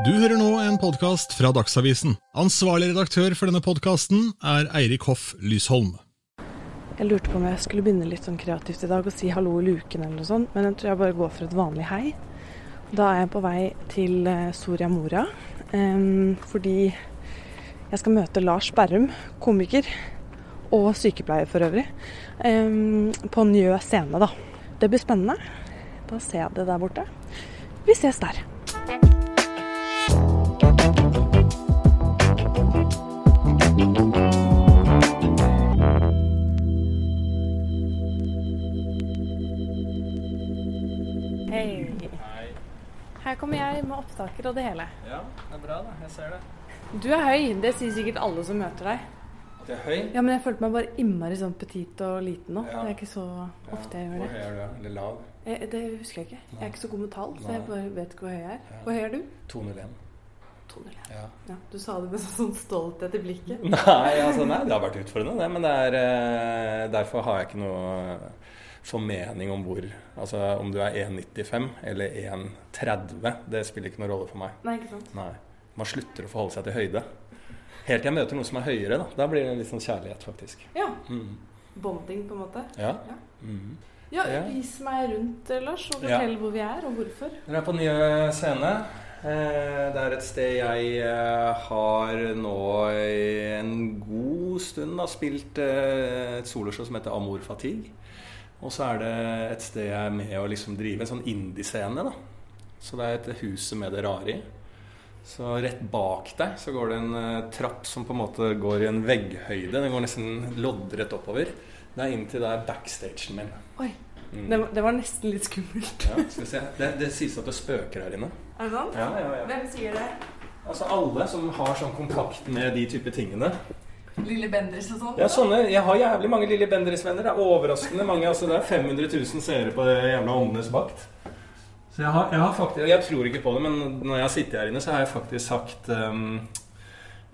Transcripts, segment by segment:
Du hører nå en podkast fra Dagsavisen. Ansvarlig redaktør for denne podkasten er Eirik Hoff Lysholm. Jeg lurte på om jeg skulle begynne litt sånn kreativt i dag og si hallo i luken eller noe sånt, men jeg tror jeg bare går for et vanlig hei. Da er jeg på vei til eh, Soria Moria em, fordi jeg skal møte Lars Berrum, komiker og sykepleier for øvrig, em, på Njø scene, da. Det blir spennende. Da ser jeg det der borte. Vi ses der. Her kommer jeg med opptaker og det hele. Ja, det er bra, da. Jeg ser det. Du er høy, det sier sikkert alle som møter deg. At jeg er høy? Ja, men jeg følte meg bare innmari sånn petit og liten nå. Ja. Det er ikke så ofte jeg gjør det. Hvor høy er du? Eller lav? Jeg, det husker jeg ikke. Jeg er ikke så god med tall, så jeg bare vet hvor høy jeg er. Hvor høy er du? 201. 201. Ja. Ja, du sa det med sånn stolthet i blikket. Nei, altså, nei, det har vært utfordrende, det. Men det er, eh, derfor har jeg ikke noe formening om hvor Altså om du er 1,95 eller 1,30, det spiller ikke noen rolle for meg. Nei, ikke sant? Nei. Man slutter å forholde seg til høyde. Helt til jeg møter noen som er høyere, da. Da blir det litt sånn kjærlighet, faktisk. Ja. Mm. Bonding, på en måte. Ja. Ja. Mm. Ja, vis meg rundt, eh, Lars, og Ja. hvor vi er, og hvorfor. Dere er på nye scene. Eh, Det er et sted jeg eh, har nå i en god stund da, spilt et soloshow som heter Amor Fatigue. Og så er det et sted jeg er med å liksom drive en sånn indie-scene. da. Så det er et Huset med det rare i. Så rett bak deg så går det en eh, trapp som på en måte går i en vegghøyde. Den går nesten loddrett oppover. Det er inn til der backstagen min. Oi, Mm. det, var- det var nesten litt skummelt. Ja, skal vi se. Det, det sies at det spøker her inne. Er det sant? Ja, ja, ja. Hvem sier det? Altså alle som har sånn kontakt med de type tingene. Lille Bendris og sånn? Ja, sånne, Jeg har jævlig mange Lille Bendris-venner. Det er overraskende mange. altså Det er 500 000 seere på det jævla Åndenes makt. Så jeg har, jeg har faktisk, jeg tror ikke på det, men når jeg har sittet her inne, så har jeg faktisk sagt um,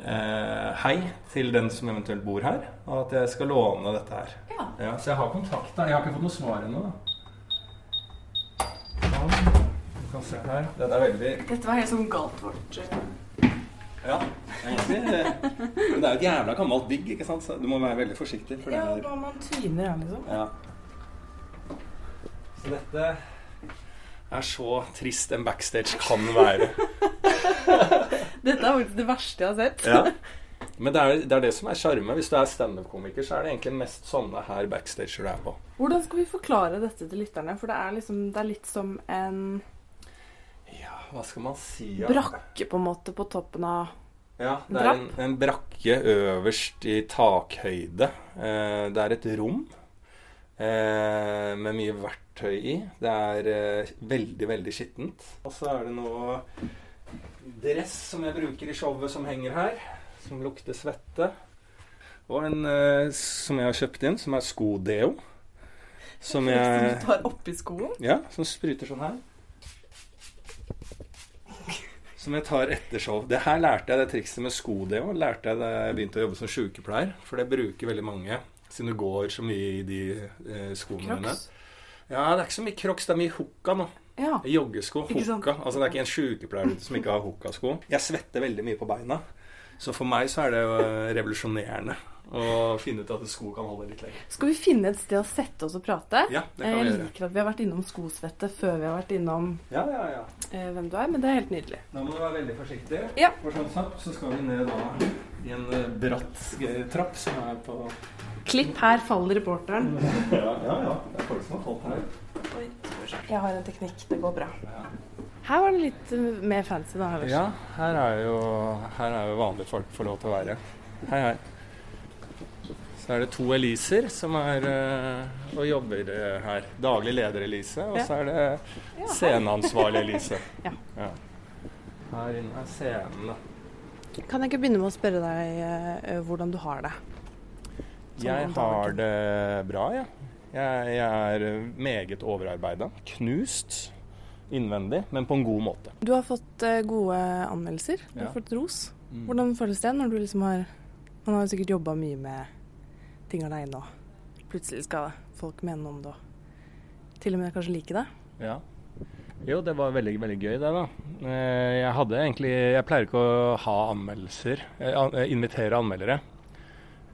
uh, hei til den som eventuelt bor her, og at jeg skal låne dette her. Ja. Ja, så jeg har kontakt. da. Jeg har ikke fått noe svar ennå. da. Sånn. Du kan se her. Dette er veldig Dette var helt sånn galt vårt. Ja, egentlig. Men det er jo et jævla gammelt bygg, ikke sant? Så du må være veldig forsiktig. For det Ja, er, hva man tryner her, liksom. ja. Så dette er så trist en backstage kan være. Dette er faktisk det verste jeg har sett. Ja. Men det er, det er det som er sjarme. Hvis du er standup-komiker, så er det egentlig mest sånne her backstager du er på. Hvordan skal vi forklare dette til lytterne? For det er, liksom, det er litt som en hva skal man si? Ja? brakke på en måte på toppen av Ja, det er en, en brakke øverst i takhøyde. Eh, det er et rom eh, med mye verktøy i. Det er eh, veldig, veldig skittent. Og så er det noe dress som jeg bruker i showet som henger her, som lukter svette. Og en eh, som jeg har kjøpt inn, som er skodeo. Som jeg Som du tar oppi skoen. ja, som spruter sånn her. Som jeg tar etter show. Det her lærte jeg det trikset med skodeo. Lærte jeg da jeg begynte å jobbe som sykepleier. For det bruker veldig mange. Siden du går så mye i de eh, skoene dine. Ja, det er ikke så mye crocs. Det er mye hooka nå. Ja. Joggesko. hukka. Altså det er ikke en sykepleier som ikke har hookasko. Jeg svetter veldig mye på beina. Så for meg så er det jo eh, revolusjonerende å finne ut at sko kan holde litt lenger. Skal vi finne et sted å sette oss og prate? Ja, det kan vi gjøre. Jeg liker at vi har vært innom skosvette før vi har vært innom Ja, ja, ja. eh, hvem du er, men det er helt nydelig. Da må du være veldig forsiktig. Ja. For sånn satt, så skal vi ned da i en eh, bratt eh, trapp som er på Klipp her faller reporteren. Ja, ja, ja. Det er folk som har falt her. Jeg har en teknikk, det går bra. Ja. Her var det litt mer fancy da. Ellers. Ja, her er jo her er jo vanlige folk får lov til å være. Hei, hei. Så er det to Eliser som er uh, og jobber uh, her. Daglig leder Elise, og Ja. så er det Ja, sceneansvarlig Elise. Ja. Her inne er scenen. da. Kan jeg ikke begynne med å spørre deg uh, hvordan du har det? Som Jeg har det bra, ja. Jeg, jeg er meget overarbeida. Knust innvendig, men på en god måte. Du har fått gode anmeldelser. Du Ja. har fått ros. Mm. Hvordan føles det når du liksom har Man har jo sikkert jobba mye med ting aleine, og plutselig skal folk mene noe om det, og til og med kanskje like det. Ja. Jo, det var veldig, veldig gøy, det, da. Eh, jeg hadde egentlig Jeg pleier ikke å ha anmeldelser. Eh, invitere anmeldere.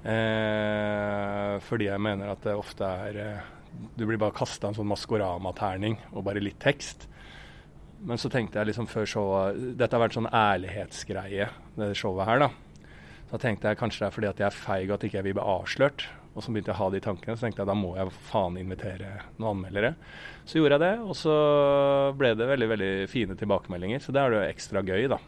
Eh, fordi jeg mener at det ofte er eh, Du blir bare kasta en sånn Maskorama-terning og bare litt tekst. Men så tenkte jeg liksom før showet Dette har vært sånn ærlighetsgreie, det showet her, da. Så tenkte jeg kanskje det er fordi at jeg er feig og at ikke jeg vil bli avslørt. Og så begynte jeg å ha de tankene, så tenkte jeg da må jeg faen invitere noen anmeldere. Så gjorde jeg det, og så ble det veldig veldig fine tilbakemeldinger. Så det er det jo ekstra gøy, da.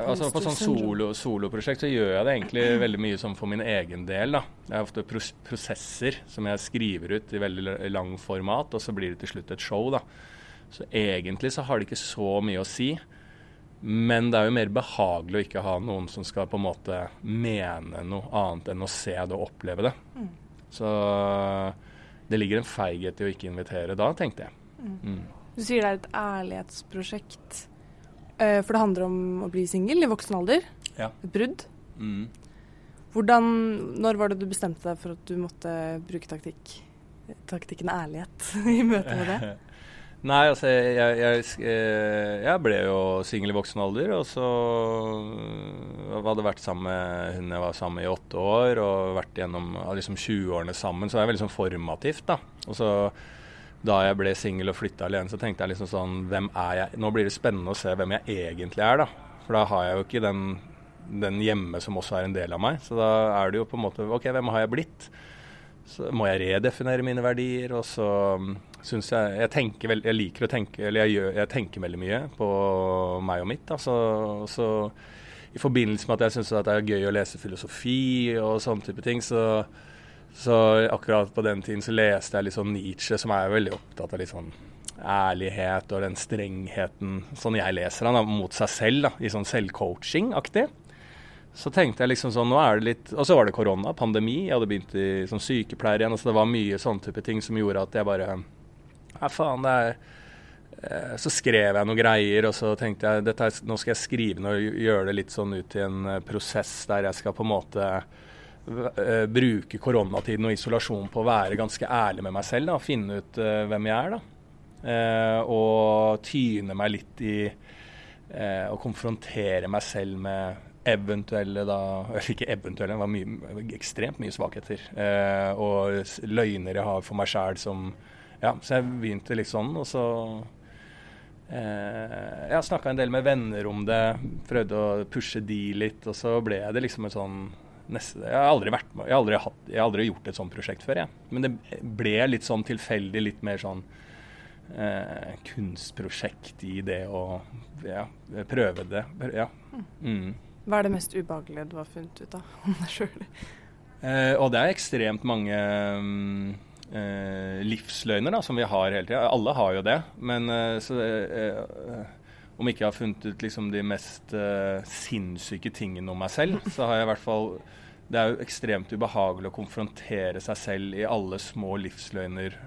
Altså På sånn solo, soloprosjekt så gjør jeg det egentlig veldig mye som for min egen del. da. Det er ofte pros prosesser som jeg skriver ut i veldig lang format, og så blir det til slutt et show, da. Så egentlig så har det ikke så mye å si. Men det er jo mer behagelig å ikke ha noen som skal på en måte mene noe annet enn å se det og oppleve det. Mm. Så det ligger en feighet i å ikke invitere da, tenkte jeg. Mm. Mm. Du sier det er et ærlighetsprosjekt. Uh, for det handler om å bli singel i voksen alder. Ja. Et brudd. Mm. Hvordan, når var det du bestemte deg for at du måtte bruke taktikk? taktikken ærlighet i møte med det? Nei, altså jeg, jeg, eh, jeg, ble jo singel i voksen alder, og så øh, hadde vært sammen med hun jeg var sammen med i åtte år, og vært gjennom liksom 20-årene sammen, så det er veldig sånn formativt, da. Og så da jeg ble singel og flytta alene, så tenkte jeg liksom sånn Hvem er jeg? Nå blir det spennende å se hvem jeg egentlig er, da. For da har jeg jo ikke den, den hjemme som også er en del av meg. Så da er det jo på en måte OK, hvem har jeg blitt? Så må jeg redefinere mine verdier, og så syns jeg Jeg tenker veld, jeg liker å tenke Eller jeg, gjør, jeg tenker veldig mye på meg og mitt. Da. Så, så i forbindelse med at jeg syns det er gøy å lese filosofi og sånne type ting, så, så, akkurat på den tiden så leste jeg litt sånn Nietzsche, som er veldig opptatt av litt sånn ærlighet og den strengheten, sånn jeg leser han, mot seg selv, da, i sånn selvcoaching-aktig. Så tenkte jeg liksom sånn, nå er det litt Og så var det korona, pandemi. Jeg hadde begynt i, som sykepleier igjen. Altså Det var mye sånne type ting som gjorde at jeg bare ja, faen, det er eh, så skrev jeg noen greier, og så tenkte jeg dette, nå skal jeg skrive noe og gjøre det litt sånn ut til en eh, prosess der jeg skal på en måte uh, bruke koronatiden og isolasjon på å være ganske ærlig med meg selv da, finne ut uh, hvem jeg er. da. Uh, og tyne meg litt i å konfrontere meg selv med eventuelle da Eller ikke eventuelle, det var mye, ekstremt mye svakheter. og løgner jeg har for meg sjæl som ja, så jeg begynte litt sånn, og så eh, Jeg snakka en del med venner om det, prøvde å pushe de litt, og så ble det liksom en sånn neste, jeg, har aldri vært med, jeg, har aldri hatt, jeg har aldri gjort et sånt prosjekt før, jeg. Men det ble litt sånn tilfeldig, litt mer sånn eh, kunstprosjekt i det å ja, prøve det. Ja. Mm. Hva er det mest ubehagelige du har funnet ut av om deg sjøl? Eh, og det er ekstremt mange um, eh, livsløgner da, som vi har hele tida. Alle har jo det. Men eh, så, eh, om ikke jeg har funnet ut liksom, de mest eh, sinnssyke tingene om meg selv, så har jeg i hvert fall Det er jo ekstremt ubehagelig å konfrontere seg selv i alle små livsløgner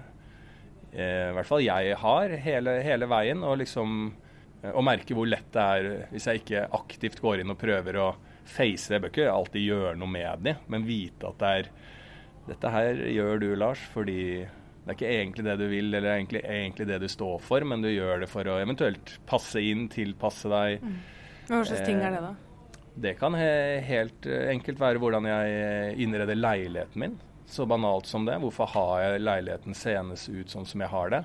eh, i hvert fall jeg har, hele, hele veien. Og liksom eh, og merke hvor lett det er hvis jeg ikke aktivt går inn og prøver å face det. Jeg bør ikke alltid gjøre noe med det, men vite at det er dette her gjør du, Lars, fordi det er ikke egentlig det du vil, eller egentlig, egentlig det du står for, men du gjør det for å eventuelt passe inn, tilpasse deg. Mm. Hva slags ting er det, da? Det kan he helt enkelt være hvordan jeg eh, innreder leiligheten min. Så banalt som det. Hvorfor har jeg leiligheten senest ut sånn som jeg har det?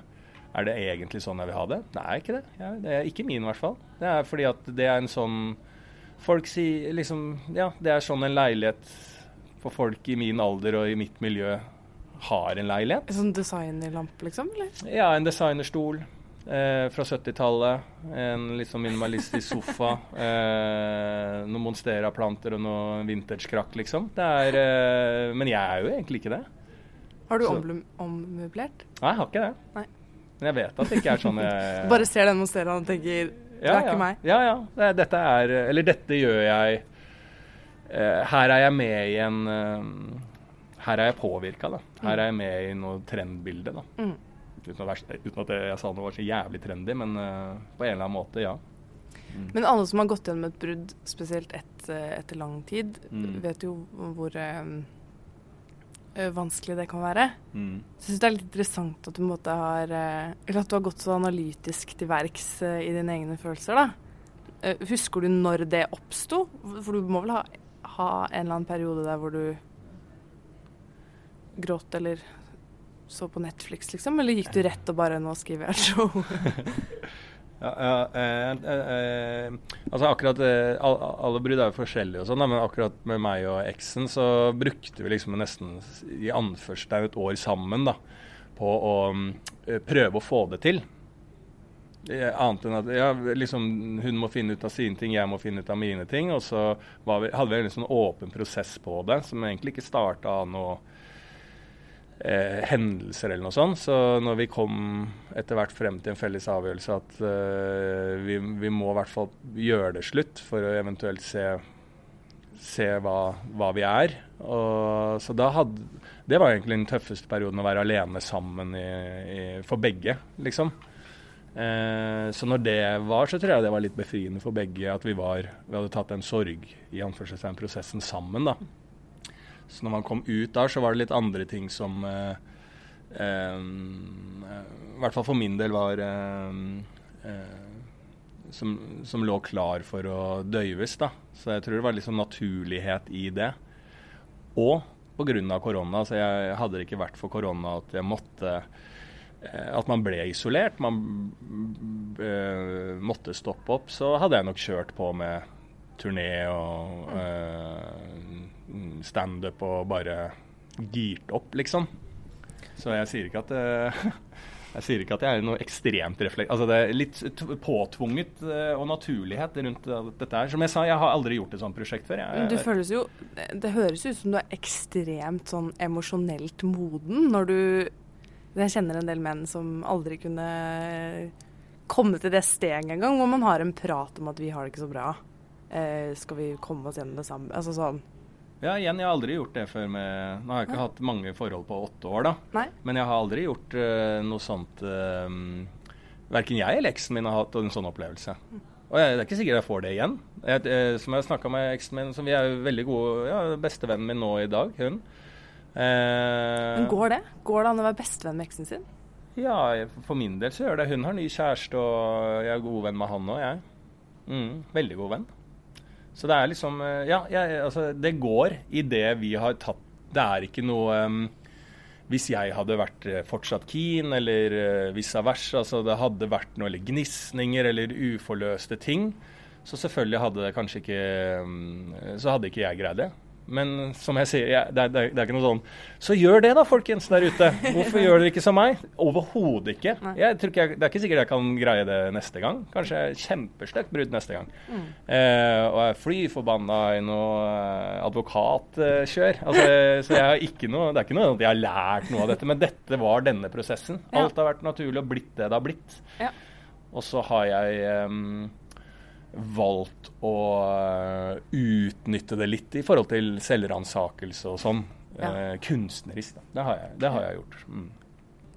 Er det egentlig sånn jeg vil ha det? Nei, ikke det. Ja, det er ikke min, i hvert fall. Det er fordi at det er en sånn Folk sier liksom Ja, det er sånn en leilighet for folk i min alder og i mitt miljø har en leilighet. En sånn designerlamp, liksom? eller? Ja, en designerstol eh, fra 70-tallet. En litt sånn minimalistisk sofa. Eh, noen Monstera-planter og noe vintage-krakk, liksom. Det er, eh, men jeg er jo egentlig ikke det. Har du ommøblert? Nei, jeg har ikke det. Nei. Men jeg vet at det ikke er sånn jeg Bare ser den Monsteraen og tenker det ja, er ikke meg. Ja, ja. Dette er Eller dette gjør jeg Uh, her er jeg med i en uh, Her er jeg påvirka, da. Her er jeg med i noe trendbilde, da. Mm. Uten, at, uten, at, jeg sa noe var så jævlig trendy, men uh, på en eller annen måte, ja. Mm. Men alle som har gått gjennom et brudd, spesielt et, etter lang tid, mm. vet jo hvor vanskelig det kan være. Mm. Så jeg syns det er litt interessant at du, har, eller at du har gått så analytisk til verks uh, i dine egne følelser. da. husker du når det oppsto? For du må vel ha, ha, en eller annen periode der hvor du gråt eller så på Netflix, liksom? Eller gikk du rett og bare 'nå skriver jeg et show'? Ja, eh, eh, eh, altså akkurat eh, Alle brudd er jo forskjellige, og sånn, men akkurat med meg og eksen så brukte vi liksom nesten i anførselstegn et år sammen da, på å um, prøve å få det til. Annet enn at ja, liksom, hun må finne ut av sine ting, jeg må finne ut av mine ting. Og så vi, hadde vi en sånn åpen prosess på det, som egentlig ikke starta noe eh, hendelser eller noe sånt. Så når vi kom etter hvert frem til en felles avgjørelse at eh, vi, vi, må i hvert fall gjøre det slutt for å eventuelt se, se hva, hva, vi er. Og, så da hadde Det var egentlig den tøffeste perioden å være alene sammen i, i, for begge, liksom. Eh, så når det var, så tror jeg det var litt befriende for begge at vi, var, vi hadde tatt en sorg i prosessen sammen. da. Så når man kom ut der, så var det litt andre ting som eh, eh, I hvert fall for min del var eh, eh, som, som, lå klar for å døyves. da. Så jeg tror det var litt sånn naturlighet i det. Og pga. korona. Så jeg hadde det ikke vært for korona at jeg måtte eh, at man ble isolert, man måtte stoppe opp, så hadde jeg nok kjørt på med turné og uh, standup og bare girt opp, liksom. Så jeg sier ikke at uh, jeg sier ikke at jeg er noe ekstremt reflekt... Altså det er litt påtvunget uh, og naturlighet rundt dette her. Som jeg sa, jeg har aldri gjort et sånt prosjekt før. Jeg, du føles jo Det høres ut som du er ekstremt sånn emosjonelt moden når du Jeg kjenner en del menn som aldri kunne komme til det steget engang, hvor man har en prat om at vi har det ikke så bra eh, skal vi komme oss gjennom det sammen? Altså sånn. Ja, igjen, jeg har aldri gjort det før med Nå har jeg ikke Nei. hatt mange forhold på åtte år, da. Nei. Men jeg har aldri gjort uh, noe sånt uh, eh, Verken jeg eller eksen min har hatt en sånn opplevelse. Og jeg, det er ikke sikkert jeg får det igjen. Jeg, uh, som jeg har snakka med eksen min, som vi er veldig gode ja, Bestevennen min nå i dag, hun. Men går det? Går det an å være bestevenn med eksen sin? Ja, for min del så gjør det. Hun har ny kjæreste, og jeg er god venn med han òg, jeg. Mm, veldig god venn. Så det er liksom eh, Ja, jeg, altså, det går i det vi har tatt Det er ikke noe um, Hvis jeg hadde vært eh, fortsatt keen, eller uh, vice versa, altså det hadde vært noe eller gnisninger eller uforløste ting, så selvfølgelig hadde det kanskje ikke um, Så hadde ikke jeg greid det. Men som jeg sier, jeg, det, er, det, er, ikke noe sånn Så gjør det da, folkens der ute. Hvorfor gjør dere ikke som meg? Overhodet ikke. Jeg ikke jeg, det er ikke sikkert jeg kan greie det neste gang. Kanskje kjempestygt brudd neste gang. Mm. Eh, og jeg er fly forbanna i noe eh, advokatkjør. Altså, så jeg har ikke noe, det er ikke noe at jeg har lært noe av dette, men dette var denne prosessen. Alt har vært naturlig og blitt det det har blitt. Ja. Og så har jeg um, valgt å uh, utnytte det litt i forhold til selvransakelse og sånn. Ja. Uh, kunstnerisk. Da. Det, har jeg, det har jeg gjort. Mm.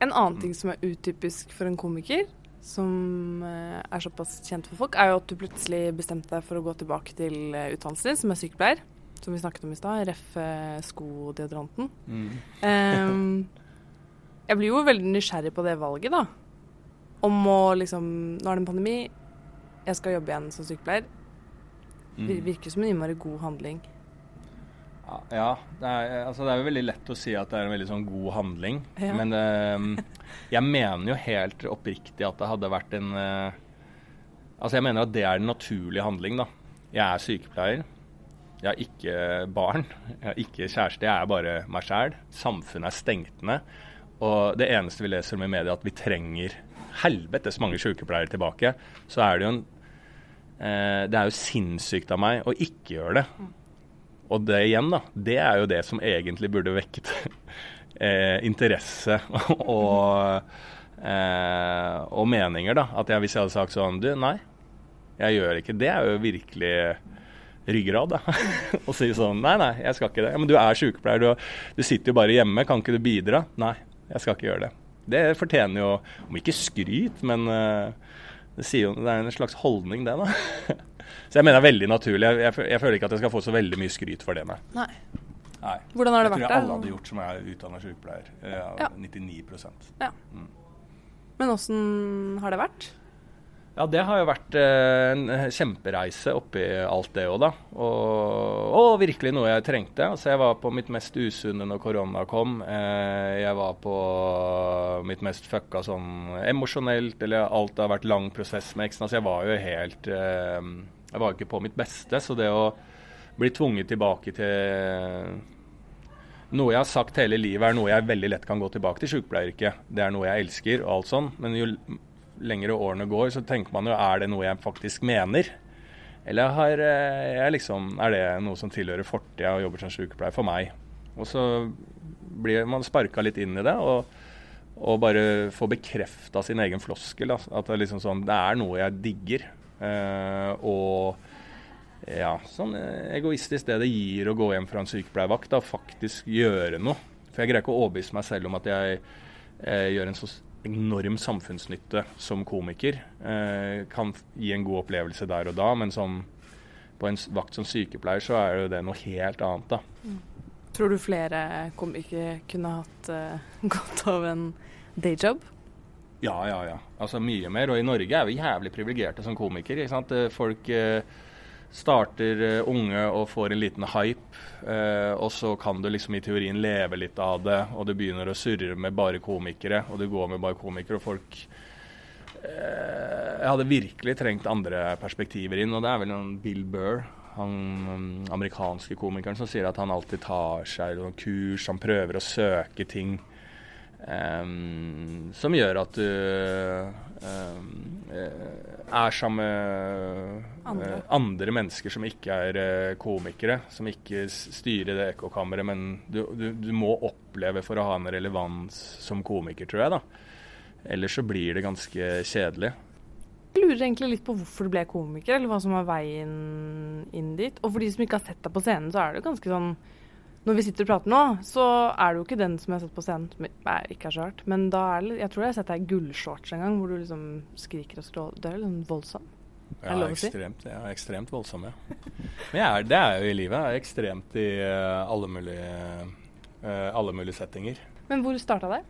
En annen ting som er utypisk for en komiker, som uh, er såpass kjent for folk, er jo at du plutselig bestemte deg for å gå tilbake til utdannelsen din, som er sykepleier. Som vi snakket om i stad. Ref. skodeodoranten. Mm. um, jeg blir jo veldig nysgjerrig på det valget, da. Om å liksom Nå er det en pandemi jeg skal jobbe igjen som sykepleier. Det Virker som en innmari god handling. Ja, det er, altså det er jo veldig lett å si at det er en veldig sånn god handling. Ja. Men uh, jeg mener jo helt oppriktig at det hadde vært en uh, Altså jeg mener at det er en naturlig handling, da. Jeg er sykepleier. Jeg har ikke barn. Jeg har ikke kjæreste. Jeg er bare meg sjæl. Samfunnet er stengt ned. Og det eneste vi leser om i media, at vi trenger helvetes mange sykepleiere tilbake, så er det jo en Eh, det er jo sinnssykt av meg å ikke gjøre det. Og det igjen, da, det er jo det som egentlig burde vekket eh, interesse og, eh, og meninger, da. At jeg, hvis jeg hadde sagt sånn Du, nei, jeg gjør ikke det. er jo virkelig ryggrad, da. Å si sånn Nei, nei, jeg skal ikke det. Ja, men du er sykepleier, du, du sitter jo bare hjemme. Kan ikke du bidra? Nei, jeg skal ikke gjøre det. Det fortjener jo, om ikke skryt, men uh, det, jo, det, er en slags holdning, det, da. Så jeg mener det er veldig naturlig. Jeg, jeg, jeg, føler ikke at jeg skal få så veldig mye skryt for det. Nei. Nei. Hvordan har det jeg vært tror jeg alle hadde gjort som er utdanna sykepleier. Ja, Ja. 99 Men åssen har det vært? Ja, det har jo vært eh, en kjempereise oppi alt det òg, da. Og, og virkelig noe jeg trengte. Altså, jeg var på mitt mest usunne når korona kom. Eh, jeg var på mitt mest fucka sånn emosjonelt, eller alt det har vært lang prosess med eksen. Altså, jeg var jo helt eh, Jeg var ikke på mitt beste. Så det å bli tvunget tilbake til noe jeg har sagt hele livet, er noe jeg veldig lett kan gå tilbake til sykepleieryrket. Det er noe jeg elsker og alt sånn. Men jo lengre årene går, så tenker man jo er det noe jeg faktisk mener? Eller har, eh, liksom, er det noe som tilhører fortida og jobber som sykepleier for meg? Og så blir man sparka litt inn i det, og, og bare får bekrefta sin egen floskel. Da. At det, er liksom sånn, det er noe jeg digger. Eh, og ja, sånn egoistisk det det gir å gå hjem fra en sykepleiervakt, da, faktisk gjøre noe. For jeg greier ikke å overbevise meg selv om at jeg eh, gjør en så enorm samfunnsnytte som komiker. Eh, kan gi en god opplevelse der og da, men som på en vakt som sykepleier så er jo det noe helt annet, da. Tror du flere komikere kunne hatt uh, godt av en dayjob? Ja, ja, ja. Altså mye mer. Og i Norge er vi jævlig privilegerte som komikere. Eh, Folk eh, starter eh, unge og får en liten hype, eh, og så kan du liksom i teorien leve litt av det, og du begynner å surre med bare komikere, og du går med bare komikere, og folk eh, Jeg hadde virkelig trengt andre perspektiver inn, og det er vel noen Bill Burr, han um, amerikanske komikeren, som sier at han alltid tar seg noen kurs, han prøver å søke ting. Um, som gjør at du um, er sammen med Andre. Uh, andre mennesker som ikke er uh, komikere, som ikke styrer det ekkokammeret, men du, du, du må oppleve for å ha en relevans som komiker, tror jeg. da. Ellers så blir det ganske kjedelig. Jeg lurer egentlig litt på hvorfor du ble komiker, eller hva som var veien inn dit. Og for de som ikke har sett deg på scenen, så er det jo ganske sånn Når vi sitter og prater nå, så er det jo ikke den som jeg har sett på scenen, som ikke er så rart. Men da er det Jeg tror jeg har sett deg i gullshorts en gang, hvor du liksom skriker og skråler. Du er liksom voldsom. Ja, å si? ekstremt, ja, ekstremt voldsom, ja. Men jeg er, det er jo i livet. Jeg er ekstremt i uh, alle mulige, uh, alle mulige settinger. Men hvor starta det?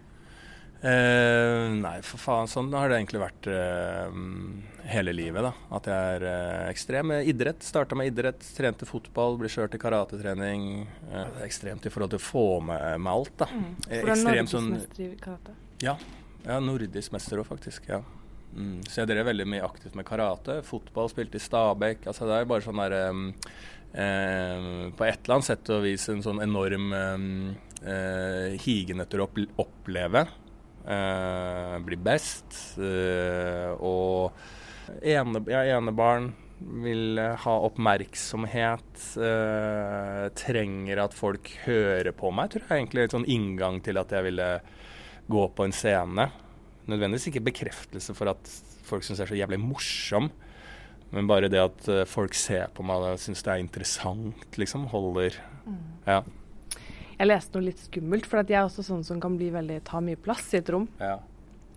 Eh, nei, for faen. Sånn har det egentlig vært eh, hele livet. da. At jeg er eh, ekstrem. Idrett. Starta med idrett, trente fotball, ble kjørt til karatetrening. Eh, ekstremt i forhold til å få med, meg alt, da. Mm. Er ekstremt sånn i karate. Ja, ja nordisk mester òg, faktisk. ja. Mm. Så jeg drev veldig mye aktivt med karate. Fotball, spilte i Stabæk. altså Det er bare sånn der um, eh, På et eller annet sett og vis en sånn enorm um, eh, higen etter å opp oppleve. Eh, bli best. eh, og ene, er enebarn. Vil eh, ha oppmerksomhet. eh, trenger at folk hører på meg. Tror jeg egentlig en sånn inngang til at jeg ville gå på en scene. Nødvendigvis ikke bekreftelse for at folk syns jeg er så jævlig morsom, men bare det at folk ser på meg og syns det er interessant, liksom, holder. Ja. Jeg leste noe litt skummelt, for at jeg er også sånn som kan bli veldig, ta mye plass i et rom. ja.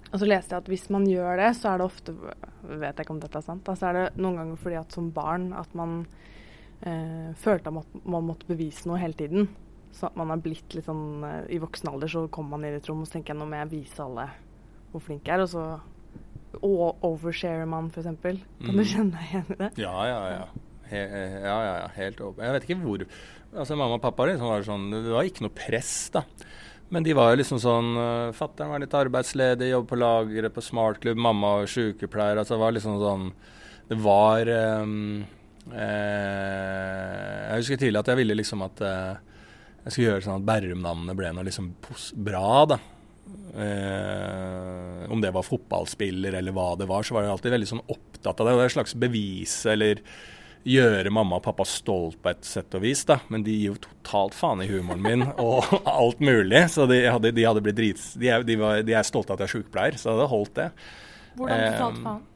Og så leste jeg at hvis man gjør det, så er det ofte Vet jeg ikke om dette er sant. Da, så er det noen ganger fordi at som barn at man eh, følte at man måtte bevise noe hele tiden. Så at man er blitt litt sånn eh, I voksen alder så kommer man inn i et rom og så tenker jeg nå må jeg vise alle hvor flink jeg er. Og så overshare oversharer man, f.eks. Kan du Mm. kjenne deg igjen i det? Ja, ja, ja. He, ja, ja, ja. Helt åpen. Jeg vet ikke hvor Altså, Mamma og pappa liksom var sånn Det var ikke noe press, da. Men de var jo liksom sånn uh, Fatter'n var litt arbeidsledig, jobbet på lageret på smartklubb, mamma var sykepleier. Altså det var liksom sånn Det var um, eh, Jeg husker tidlig at jeg ville liksom at eh, jeg skulle gjøre sånn at Bærum-navnet ble noe liksom bra, da. Eh, om det var fotballspiller eller hva det var, så var jeg alltid veldig sånn opptatt av det. Det var et slags bevis eller gjøre mamma og pappa stolt på et sett og vis, da. Men de gir jo totalt faen i humoren min og alt mulig. Så de hadde, de hadde blitt drits... De er, de, var, de er stolte av at jeg er sykepleier, så det hadde holdt det. Hvordan Eh, totalt faen?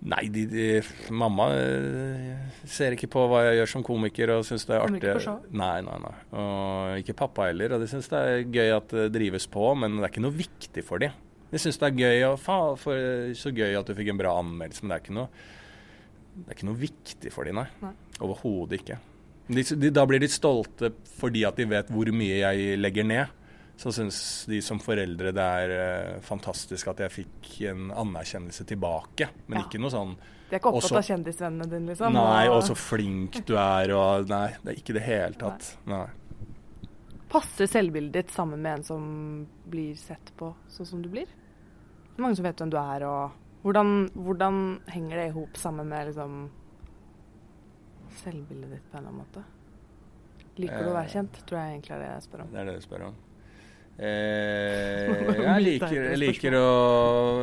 Nei, de, de, mamma eh, ser ikke på hva jeg gjør som komiker og syns det er artig. ikke? Nei, nei, nei. Og ikke pappa heller. Og de syns det er gøy at det drives på, men det er ikke noe viktig for dem. De syns det er gøy og faen, for så gøy at du fikk en bra anmeldelse, men det er ikke noe, det er ikke noe viktig for dem, nei. Nei. Overhodet ikke. De, de, da blir de stolte fordi at de vet hvor mye jeg legger ned. Så syns de som foreldre det er uh, fantastisk at jeg fikk en anerkjennelse tilbake. Men Ja. ikke noe sånn De er ikke opptatt av kjendisvennene dine, liksom? Nei, og- og så flink du er, og Nei, det er ikke det hele tatt. Nei. Passer selvbildet ditt sammen med en som blir sett på sånn som du blir? Det er mange som vet hvem du er, og hvordan, hvordan henger det i hop sammen med liksom selvbildet ditt på en eller annen måte? Liker du å være Eh. kjent, tror jeg egentlig er det jeg spør om. Det er det du spør om. Eh, jeg liker, jeg liker å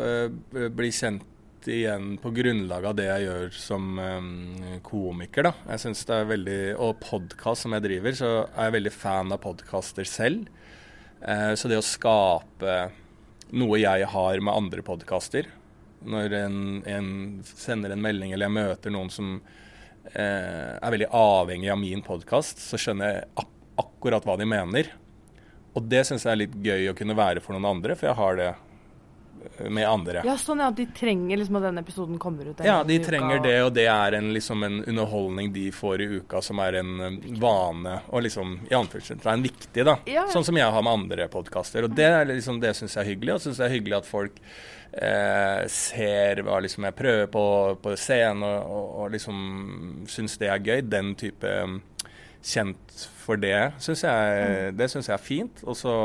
eh, bli kjent igjen på grunnlag av det jeg gjør som eh, komiker. Da. Jeg synes det er veldig, Og podkast som jeg driver, så er jeg veldig fan av podkaster selv. Eh, så det å skape noe jeg har med andre podkaster Når en, en sender en melding eller jeg møter noen som eh, er veldig avhengig av min podkast, så skjønner jeg ak akkurat hva de mener. Og det syns jeg er litt gøy å kunne være for noen andre, for jeg har det eh, med andre. Ja, sånn ja, at de trenger liksom at denne episoden kommer ut Ja, de trenger uka, det, og det er en, liksom en underholdning de får i uka som er en eh, vane, og liksom i anførselstegn viktig, da. Ja, ja. Sånn som jeg har med andre podkaster. Og det, liksom, det syns jeg er hyggelig, og syns jeg er hyggelig at folk eh, ser hva liksom jeg prøver på på scenen, og, og, og liksom syns det er gøy. Den type um, kjent for det syns jeg, det synes jeg er fint. Og så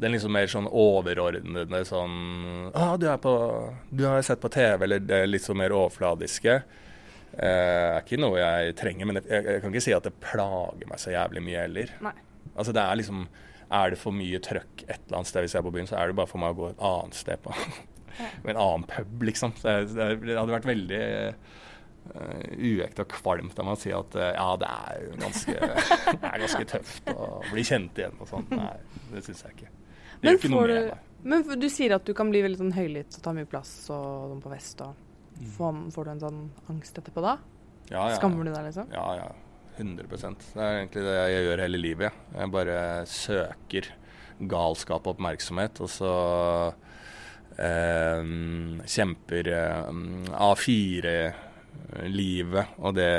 den liksom mer sånn overordnede sånn ah, du, er på, du har sett på TV, eller det litt sånn mer overfladiske. Eh, er ikke noe jeg trenger, men jeg, jeg kan ikke si at det plager meg så jævlig mye heller. Nei. Altså det er liksom Er det for mye trøkk et eller annet sted hvis jeg er på byen, så er det bare for meg å gå et annet sted på med en annen pub, liksom. Så det, det hadde vært veldig uh, uekte og kvalmt av meg å si at uh, ja, det er jo ganske, det er ganske tøft å bli kjent igjen og sånn. Nei, det syns jeg ikke. Det Men ikke du, men du sier at du kan bli veldig sånn høylytt og ta mye plass og sånn på fest. og Mm. får, får du en sånn angst etterpå da? Ja, ja. Skammer du deg, liksom? Ja, ja. 100 Det er egentlig det jeg gjør hele livet. jeg. Bare søker galskap og oppmerksomhet, og så kjemper eh, A4-livet og det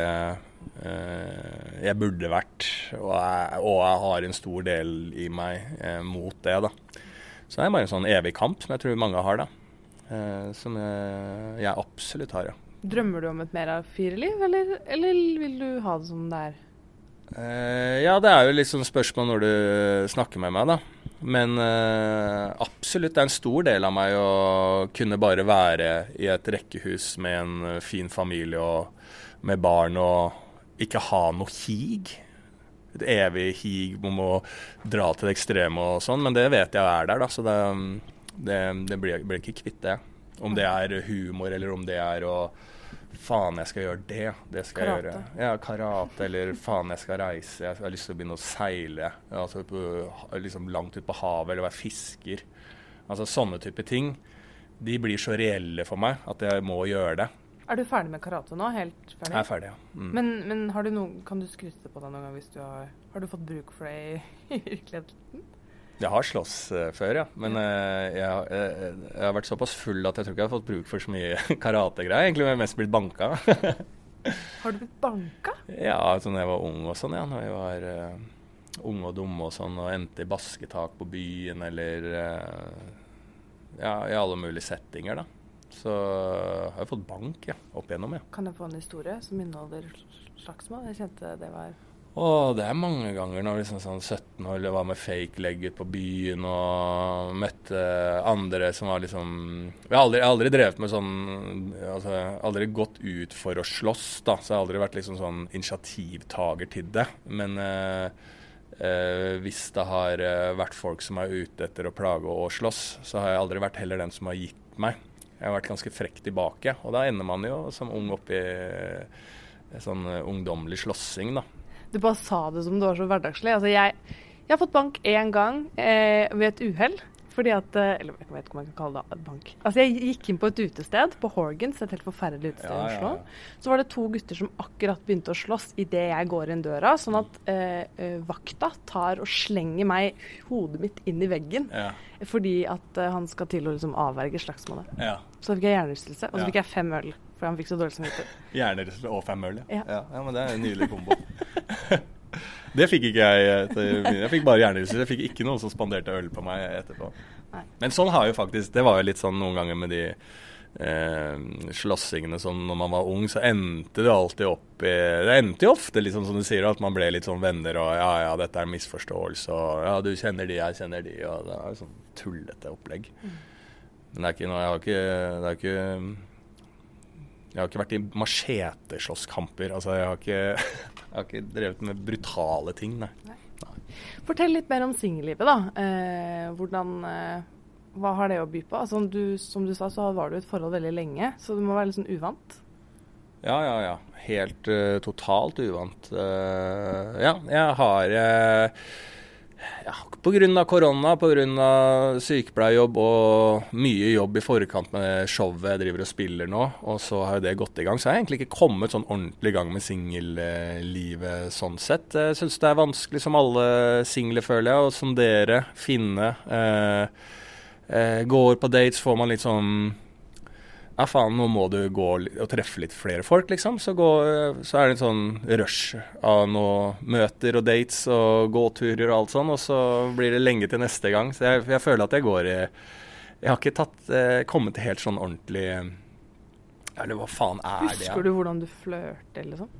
eh, jeg burde vært, og jeg, og jeg har en stor del i meg eh, mot det. da. Så det er bare en sånn evig kamp som jeg tror mange har, da. Eh, som jeg, jeg absolutt har, ja. Drømmer du om et mer A4-liv, eller, eller vil du ha det som det er? Eh, ja, det er jo litt sånn spørsmål når du snakker med meg, da. Men uh, absolutt, det er en stor del av meg å kunne bare være i et rekkehus med en eh, fin familie og med barn og ikke ha noe hig. Et evig hig om å dra til det ekstreme og sånn, men det vet jeg er der, da. Så det, det, det blir, blir ikke kvitt det. Om det er humor eller om det er å Faen, jeg skal gjøre det. Det skal Karate. jeg gjøre. Ja, karate, eller faen, jeg skal reise. Jeg har lyst til å begynne å seile altså på, liksom langt ut på havet, eller være fisker. Altså sånne type ting. De blir så reelle for meg at jeg må gjøre det. Er du ferdig med karate nå? Helt ferdig? Jeg er ferdig, ja. Mm. Men, men har du noe, kan du skryte på deg noen gang hvis du har Har du fått bruk for det i virkeligheten? Jeg har slåss eh, før, ja. Men eh, jeg, har- eh, jeg har vært såpass full at jeg tror ikke jeg har fått bruk for så mye karategreier. Egentlig har jeg mest blitt banka. Har du blitt banka? ja, når jeg var ung og sånn, ja. Når jeg var uh, ung og dum og sånn, og endte i basketak på byen eller uh, Ja, i alle mulige settinger, da. Så har jeg fått bank, ja. Opp igjennom, ja. Kan jeg få en historie som inneholder slagsmål? Jeg kjente det var Å, det er mange ganger når liksom sånn 17 år var med fake leg ut på byen og møtte andre som var liksom Jeg har aldri, aldri drevet med sånn Altså, aldri gått ut for å slåss, da. Så jeg har aldri vært liksom sånn initiativtaker til det. Men eh, eh, hvis det har eh, vært folk som er ute etter å plage og slåss, så har jeg aldri vært heller den som har gitt meg. Jeg har vært ganske frekk tilbake, og da ender man jo som ung oppi eh, sånn ungdommelig slåssing, da. Du bare sa det som det var så hverdagslig. Altså, jeg, jeg har fått bank én gang eh, ved et uhell. Fordi at eh, Eller jeg vet ikke om jeg kan kalle det bank. Altså, jeg gikk inn på et utested på Horgans, et helt forferdelig utested Ja, i Oslo. ja. Så var det to gutter som akkurat begynte å slåss idet jeg går inn døra. Sånn at eh, eh, vakta tar og slenger meg hodet mitt inn i veggen. Ja. Fordi at eh, han skal til å liksom avverge slagsmålet. ja. Så fikk jeg hjernerystelse, og så fikk jeg fem øl. For han fikk så dårlig samvittighet. Hjernerystelse og fem øl, Ja. ja. ja. men det er en nydelig kombo. det fikk ikke jeg. Jeg fikk bare hjernerystelse. Jeg fikk ikke noen som spanderte øl på meg etterpå. Nei. Men sånn har jo faktisk Det var jo litt sånn noen ganger med de eh, slåssingene som når man var ung, så endte det alltid opp i Det endte jo ofte liksom som du sier, at man ble litt sånn venner og ja, ja, dette er en misforståelse og ja, du kjenner de, jeg kjenner de, og det er jo sånn tullete opplegg. Men det er ikke noe Jeg har ikke Det er ikke jeg har ikke vært i macheteslåsskamper. Altså, jeg har, ikke, jeg har ikke drevet med brutale ting, nei. Fortell litt mer om singellivet, da. Eh, hvordan eh, Hva har det å by på? Altså, du, som du sa, så var du i et forhold veldig lenge, så du må være litt sånn uvant? Ja, ja, ja. Helt uh, totalt uvant. Uh, ja, jeg har uh, ja, Pga. korona, pga. sykepleierjobb og mye jobb i forkant med showet jeg driver og spiller nå, og så har jo det gått i gang, så jeg har egentlig ikke kommet sånn ordentlig i gang med singellivet sånn sett. Jeg syns det er vanskelig, som alle single, føler jeg, som dere finne. Eh, eh, går på dates, får man litt sånn ja faen, nå må du gå og treffe litt flere folk, liksom. Så, gå, så er det en sånn rush av noe møter og dates og gåturer og alt sånn, og så blir det lenge til neste gang. Så jeg, jeg føler at jeg går i Jeg har ikke tatt, eh, kommet helt sånn ordentlig Eller hva faen er det? Husker du hvordan du flørter, liksom?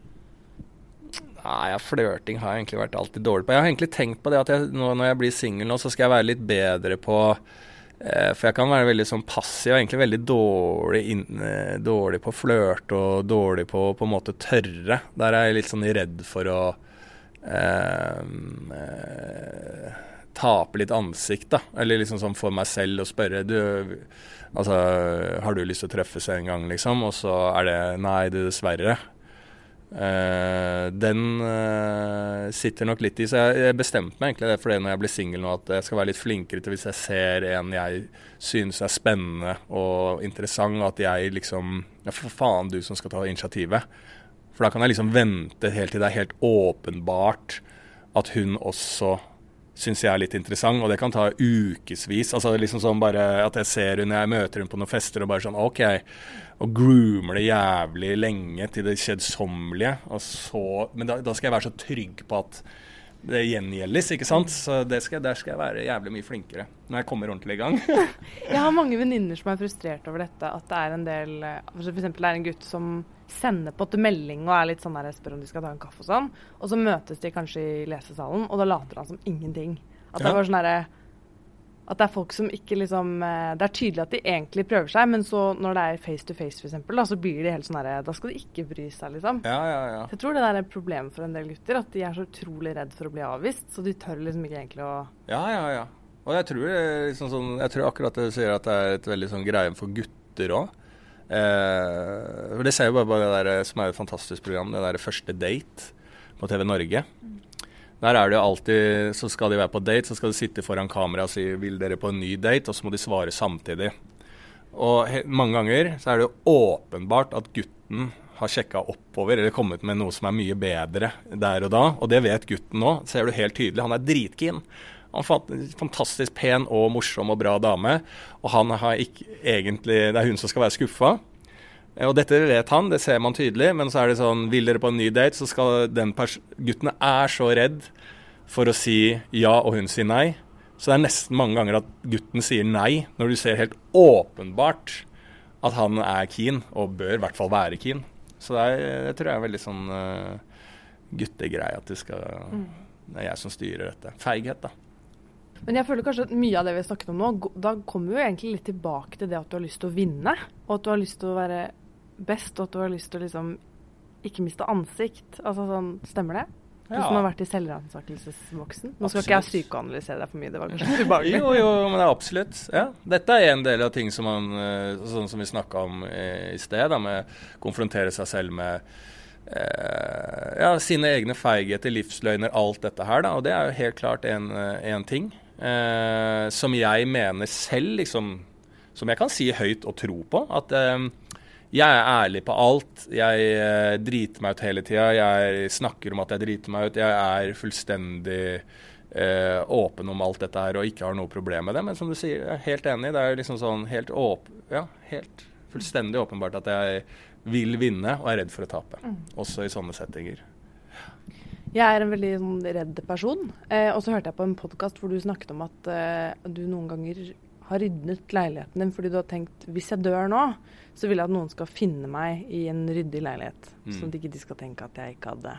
Nei, ja, flørting har jeg egentlig vært alltid dårlig på. Jeg har egentlig tenkt på det at jeg, nå, når jeg blir singel nå, så skal jeg være litt bedre på Eh, for jeg kan være veldig sånn passiv og egentlig veldig dårlig, inn, eh, dårlig på å flørte og dårlig på å på en måte tørre. Der er jeg litt sånn redd for å eh, eh, tape litt ansikt, da. Eller liksom sånn for meg selv å spørre du, altså, har du lyst til å treffes en gang, liksom? Og så er det nei, det dessverre. Uh, den uh, sitter nok litt i, så jeg, jeg bestemte meg egentlig det for det når jeg blir singel nå, at jeg skal være litt flinkere til hvis jeg ser en jeg synes er spennende og interessant, at jeg liksom Ja, for faen, du som skal ta initiativet. For da kan jeg liksom vente helt til det er helt åpenbart at hun også syns jeg er litt interessant, og det kan ta ukevis. Altså liksom sånn bare at jeg ser henne, jeg møter henne på noen fester og bare sånn OK. Og groomer det jævlig lenge til det kjedsommelige. Og så, men da, da, skal jeg være så trygg på at det gjengjeldes, ikke sant. Så skal, der skal jeg være jævlig mye flinkere når jeg kommer ordentlig i gang. jeg har mange venninner som er frustrert over dette. At det er en del F.eks. det er en gutt som sender på til melding og er litt sånn der, spør om de skal ta en kaffe og sånn. Og så møtes de kanskje i lesesalen, og da later han som ingenting. At det ja. sånn der at det er folk som ikke liksom eh, Det er tydelig at de egentlig prøver seg, men så når det er face to face f.eks., så blir de helt sånn herre Da skal de ikke bry seg, liksom. Ja, ja, ja. Jeg tror det der er et problem for en del gutter. At de er så utrolig redd for å bli avvist, så de tør liksom ikke egentlig å Ja, ja, ja. Og jeg tror, liksom sånn, jeg tror akkurat det du sier at det er et veldig sånn greie for gutter òg. Eh, Det ser jo bare på det der som er et fantastisk program, det der Første date på TV Norge. Der er det jo alltid, så skal de være på date, så skal de sitte foran kamera og si 'vil dere på en ny date', og så må de svare samtidig. Og mange ganger så er det jo åpenbart at gutten har sjekka oppover eller kommet med noe som er mye bedre der og da, og det vet gutten nå. Ser du helt tydelig. Han er dritkeen. Han fant en fantastisk pen og morsom og bra dame, og han har ikke egentlig Det er hun som skal være skuffa. Og dette vet han, det ser man tydelig, men så er det sånn Vil dere på en ny date, så skal den Gutten er så redd for å si ja, og hun sier nei. Så det er nesten mange ganger at gutten sier nei, når du ser helt åpenbart at han er keen, og bør i hvert fall være keen. Så det, er, det tror jeg er veldig sånn uh, guttegreie at det skal mm. Det er jeg som styrer dette. Feighet, da. Men jeg føler kanskje at mye av det vi snakket om nå, da kommer vi jo egentlig litt tilbake til det at du har lyst til å vinne. Og at du har lyst til å være best, og at du har lyst til å liksom ikke miste ansikt. Altså sånn, Stemmer det? Ja. som har vært i selvransakelsesvoksen. Nå skal absolutt. ikke jeg psykoanalysere deg for mye, det var kanskje ubehagelig. jo, jo, men det er absolutt. Ja. Dette er en del av ting som man, eh, sånn som vi snakka om i, i sted, da, med konfrontere seg selv med eh, ja, sine egne feigheter, livsløgner, alt dette her. Da. Og det er jo helt klart en, eh, en ting eh, som jeg mener selv, liksom Som jeg kan si høyt og tro på. At eh, jeg er ærlig på alt. Jeg eh, driter meg ut hele tida. Jeg snakker om at jeg driter meg ut. Jeg er fullstendig eh, åpen om alt dette her og ikke har noe problem med det. Men som du sier, jeg er helt enig. Det er liksom sånn helt åp ja, helt fullstendig åpenbart at jeg vil vinne og er redd for å tape. Mm. Også i sånne settinger. Jeg er en veldig sånn, redd person. Eh, og så hørte jeg på en podkast hvor du snakket om at eh, du noen ganger har ryddet leiligheten din fordi du har tenkt hvis jeg dør nå, så vil jeg at noen skal finne meg i en ryddig leilighet. Mm. Sånn at ikke de skal tenke at jeg ikke hadde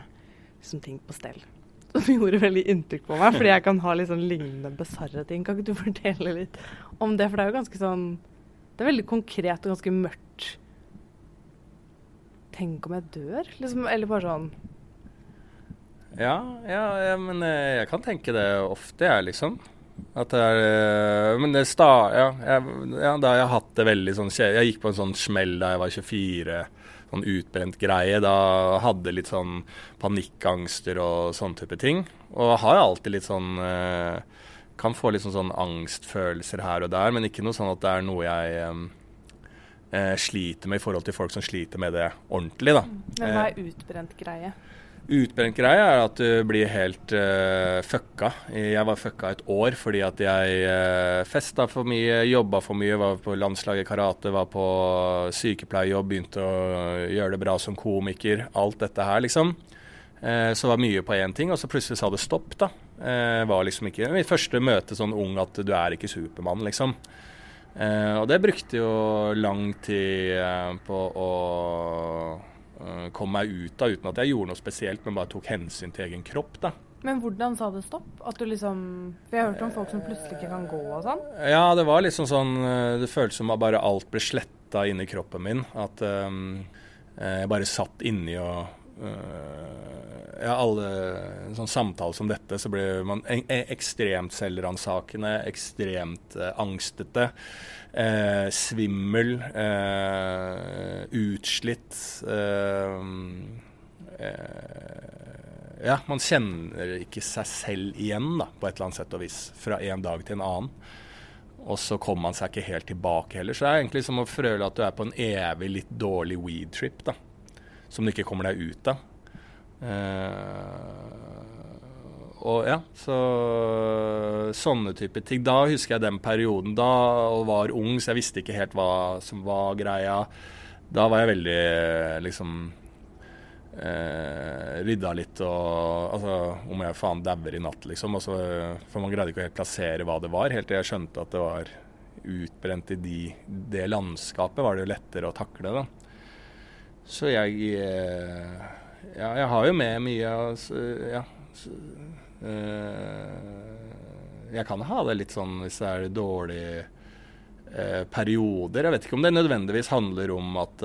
liksom, ting på stell. Som gjorde veldig inntrykk på meg, fordi jeg kan ha litt sånn lignende bisarre ting. Kan ikke du fortelle litt om det? For det er jo ganske sånn Det er veldig konkret og ganske mørkt. Tenk om jeg dør? Liksom, eller bare sånn Ja, ja, ja men eh, jeg kan tenke det ofte, jeg, liksom. At det er eh, Men det sta... Ja, jeg, ja, da har jeg hatt det veldig sånn Jeg gikk på en sånn smell da jeg var 24. Sånn utbrent greie. Da hadde litt sånn panikkangster og sånn type ting. Og har alltid litt sånn eh, Kan få litt sånn, sånn angstfølelser her og der, men ikke noe sånn at det er noe jeg eh, sliter med i forhold til folk som sliter med det ordentlig, da. Men hva er utbrent greie? Greie er at du blir helt uh, fucka. Jeg var fucka et år fordi at jeg uh, festa for mye, jobba for mye, var på landslaget i karate, var på sykepleierjobb, begynte å gjøre det bra som komiker. Alt dette her, liksom. Uh, så var mye på én ting, og så plutselig sa det stopp, da. Uh, var liksom ikke mitt første møte sånn ung at du er ikke Supermann, liksom. Uh, og det brukte jo lang tid på å uh, komme meg ut av, uten at jeg gjorde noe spesielt, men bare tok hensyn til egen kropp. da. Men hvordan sa det stopp? At du liksom Vi har hørt om folk som plutselig ikke kan gå og sånn. Ja, det var liksom sånn uh, Det føltes som at bare alt ble sletta inni kroppen min. At um, jeg bare satt inni og Ja, alle sånn samtaler som dette, så blir man ekstremt selvransakende, ekstremt uh, angstete. Eh, svimmel, eh, utslitt. Eh, eh, ja, man kjenner ikke seg selv igjen, da, på et eller annet sett og vis, fra en dag til en annen. Og så kommer man seg ikke helt tilbake heller. Så det er egentlig som å føle at du er på en evig litt dårlig weed-trip, da. Som du ikke kommer deg ut av. Uh, og ja, så sånne typer ting. Da husker jeg den perioden da og var ung, så jeg visste ikke helt hva som var greia. Da var jeg veldig liksom uh, rydda litt og altså om jeg faen dauer i natt, liksom. Altså, for man greide ikke å helt plassere hva det var, helt til jeg skjønte at det var utbrent i de, det landskapet, var det jo lettere å takle, da. Så jeg eh, Ja, jeg har jo med mye av Ja. Eh, jeg kan ha det litt sånn hvis det er dårlige perioder. Jeg vet ikke om det nødvendigvis handler om at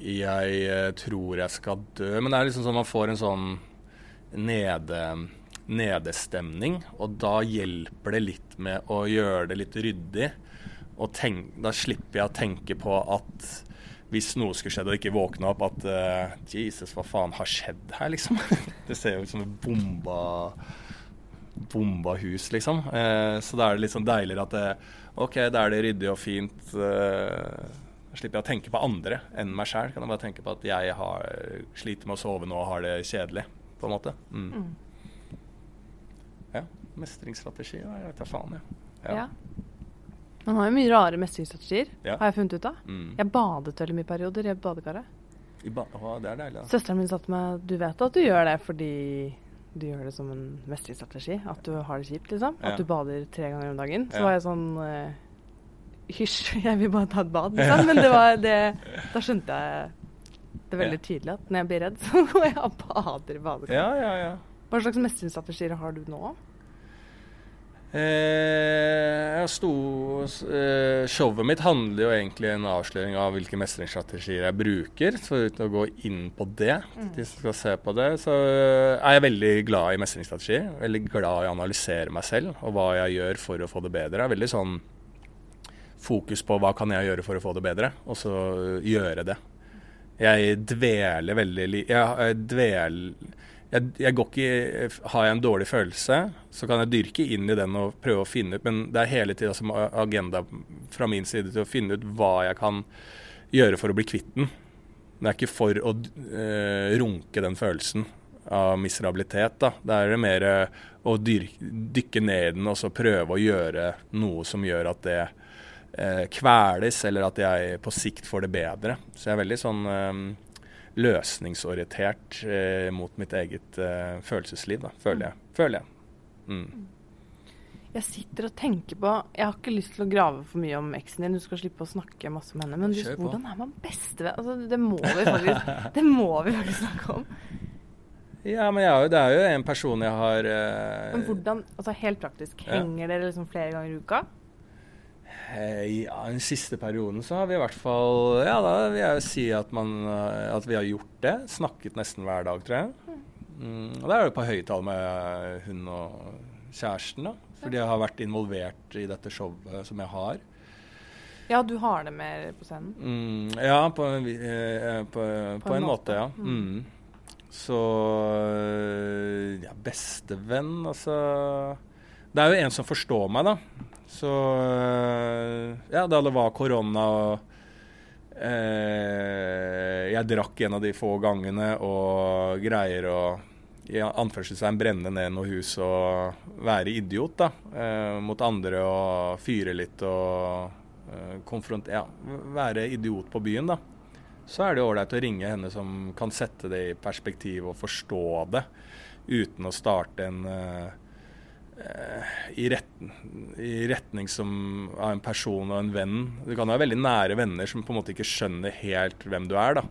jeg tror jeg skal dø, men det er liksom sånn man får en sånn nede, nedestemning, og da hjelper det litt med å gjøre det litt ryddig. Og tenk, da slipper jeg å tenke på at hvis noe skulle skjedd og ikke våkne opp, at uh, Jesus, hva faen har skjedd her, liksom? det ser jo ut som et bomba, bomba hus, liksom. Uh, så da er det litt sånn deiligere at det, OK, da er det ryddig og fint. Uh, slipper jeg å tenke på andre enn meg sjæl. Kan jeg bare tenke på at jeg har, sliter med å sove nå og har det kjedelig, på en måte. Mm. Mm. Ja. Mestringsstrategi, jeg vet da faen, jeg. Ja. ja. Man har jo mye rare mestringsstrategier, ja. har jeg funnet ut av. Mm. Jeg badet veldig mye perioder i badekaret. I ba å, det er deilig, da. Søsteren min sa til meg du vet at du gjør det fordi du gjør det som en mestringsstrategi. At du har det kjipt, liksom. Ja. At du bader tre ganger om dagen. Så Ja. var jeg sånn eh, Hysj, jeg vil bare ta et bad, liksom. Men det var det Da skjønte jeg det veldig tydelig at når jeg blir redd, så går jeg og bader i badekaret. Ja, ja, ja. Hva slags mestringsstrategier har du nå? Eh, jeg sto, eh, showet mitt handler jo egentlig en avsløring av hvilke mestringsstrategier jeg bruker. Så uten å gå inn på det, de som skal se på det, så eh, er jeg veldig glad i mestringsstrategier. Veldig glad i å analysere meg selv og hva jeg gjør for å få det bedre. Jeg er veldig sånn fokus på hva kan jeg gjøre for å få det bedre, og så gjøre det. Jeg dveler veldig. Jeg, jeg dvel... Jeg, jeg ikke Har jeg en dårlig følelse, så kan jeg dyrke inn i den og prøve å finne ut Men det er hele tida som agenda fra min side til å finne ut hva jeg kan gjøre for å bli kvitt den. Det er ikke for å uh, runke den følelsen av miserabilitet. Da. Det er mer øh, å dyrke, dykke ned i den og så prøve å gjøre noe som gjør at det uh, kveles, eller at jeg på sikt får det bedre. Så jeg er veldig sånn løsningsorientert eh, mot mitt eget eh, følelsesliv, da, føler jeg. Føler jeg. Mm. Jeg sitter og tenker på Jeg har ikke lyst til å grave for mye om eksen din, du skal slippe å snakke masse med henne. Men just, hvordan er man bestevenn? Altså, det, må vi faktisk, det må vi faktisk snakke om. Ja, men jo, det er jo en person jeg har eh, Men hvordan, altså Helt praktisk, henger ja. dere liksom flere ganger i uka? Eh, ja, Den siste perioden så har vi i hvert fall Ja, da vil jeg si at, man, eh, at vi har gjort det. Snakket nesten hver dag, tror jeg. Mm, og da er det på høyttall med hun og kjæresten, da. Fordi jeg har vært involvert i dette showet som jeg har. Ja, du har det mer på scenen? Mm, ja, på, eh, på, på, på en, en, måte, ja. Mm. mm. Så ja, bestevenn, altså Det er jo en som forstår meg, da. Så ja, da det var korona og eh, jeg drakk en av de få gangene og greier å i anførselstegn brenne ned noe hus og være idiot da, eh, mot andre og fyre litt og eh, konfrontere Ja, være idiot på byen, da. Så er det ålreit å ringe henne som kan sette det i perspektiv og forstå det, uten å starte en eh, i, retten, i, retning som av en person og en venn. Du kan ha veldig nære venner som på en måte ikke skjønner helt hvem du er. da.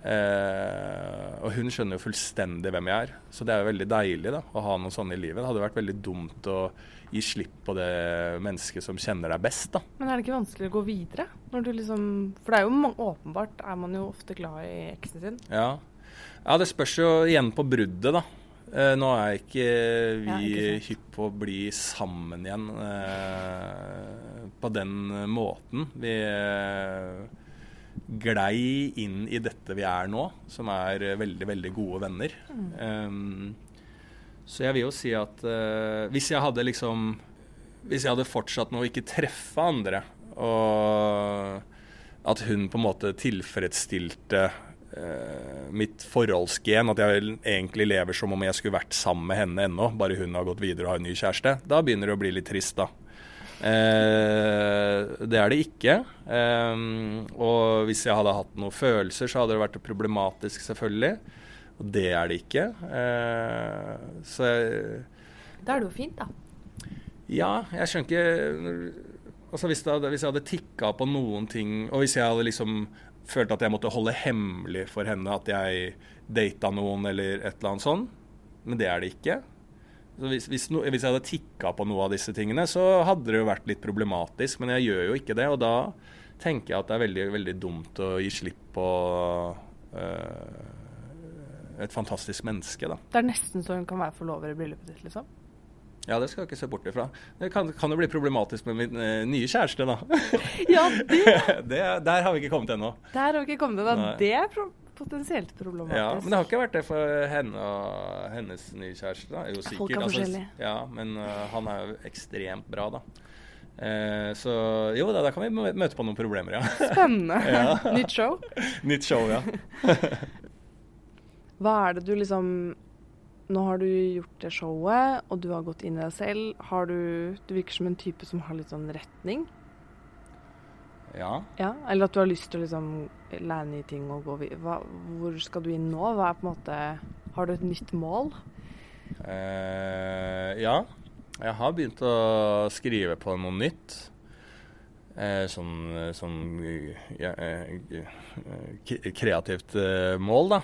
Eh, og hun skjønner jo fullstendig hvem jeg er, så det er jo veldig deilig da, å ha noen sånne i livet. Det hadde vært veldig dumt å gi slipp på det mennesket som kjenner deg best. da. Men er det ikke vanskelig å gå videre? Liksom, for det er jo åpenbart er man jo ofte glad i eksen sin. Ja. ja, det spørs jo igjen på bruddet, da. Eh, nå er ikke vi ja, hypp på å bli sammen igjen eh, på den måten. Vi eh, glei inn i dette vi er nå, som er veldig, veldig gode venner. Mm. Um, så jeg vil jo si at uh, hvis jeg hadde liksom Hvis jeg hadde fortsatt med å ikke treffe andre, og at hun på en måte tilfredsstilte uh, mitt forholdsgen, at jeg egentlig lever som om jeg skulle vært sammen med henne ennå, bare hun har gått videre og har en ny kjæreste, da begynner det å bli litt trist, da. Eh, det er det ikke. Eh, og hvis jeg hadde hatt noen følelser, så hadde det vært problematisk, selvfølgelig. Og det er det ikke. Eh, så Da er det jo fint, da. Ja, jeg skjønner ikke Altså hvis, hadde, hvis jeg hadde tikka på noen ting, og hvis jeg hadde liksom følt at jeg måtte holde hemmelig for henne at jeg data noen eller et eller annet sånn, men det er det ikke. Hvis, hvis, no, hvis, jeg hadde tikka på noe av disse tingene, så hadde det jo vært litt problematisk. Men jeg gjør jo ikke det, og da tenker jeg at det er veldig, veldig dumt å gi slipp på øh, et fantastisk menneske, da. Det er nesten så hun kan være forlover i bryllupet ditt, liksom? Ja, det skal jeg ikke se bort ifra. Det kan, kan jo bli problematisk med min eh, nye kjæreste, da. ja, det. det Der har vi ikke kommet ennå. Der har vi ikke kommet ennå. Det er pro potensielt problematisk. Ja, Men det har ikke vært det for henne og hennes nye kjæreste. da. Jo, sikkert. Folk er altså. Ja, men uh, han er jo ekstremt bra, da. Eh, så jo da, da kan vi møte på noen problemer, ja. Spennende. ja. Nytt show? Nytt show, ja. Hva er det du liksom Nå har du gjort det showet, og du har gått inn i deg selv. Har du Du virker som en type som har litt sånn retning. Ja. ja. Eller at du har lyst til å liksom lære nye ting og gå videre. Hvor skal du inn nå? Hva er på en måte Har du et nytt mål? Eh, ja. Jeg har begynt å skrive på noe nytt. Eh, sånn, sånn ja, eh, kreativt eh, mål, da.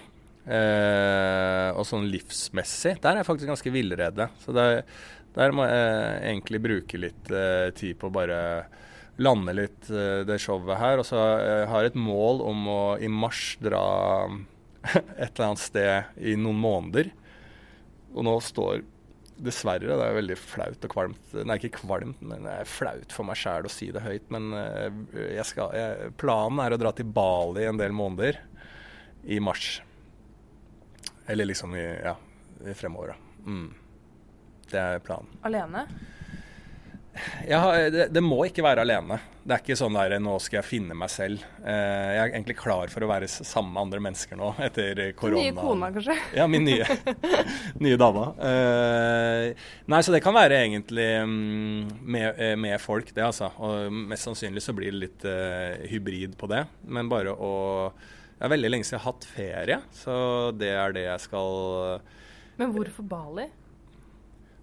Eh, og sånn livsmessig. Der er jeg faktisk ganske villrede. Så der, der må jeg egentlig bruke litt eh, tid på å bare lande litt eh, det showet her. Og så uh, har jeg et mål om å i mars dra et eller annet sted i noen måneder. Og nå står Dessverre, det er veldig flaut og kvalmt. Nei, ikke kvalmt, men det er flaut for meg sjæl å si det høyt. Men uh, jeg skal, jeg, planen er å dra til Bali en del måneder i mars. Eller liksom i, ja, fremover, da. Mm. Det er planen. Alene? Ja, det, det, må ikke være alene. Det er ikke sånn der nå skal jeg finne meg selv. Eh, jeg er egentlig klar for å være sammen med andre mennesker nå etter korona. Nye kona, kanskje? Ja, min nye, nye dame. Eh, nei, så det kan være egentlig mm, med, eh, med, folk, det altså. Og mest sannsynlig så blir det litt hybrid på det. Men bare å Det er veldig lenge siden jeg har hatt ferie, så det er det jeg skal Men hvorfor Bali?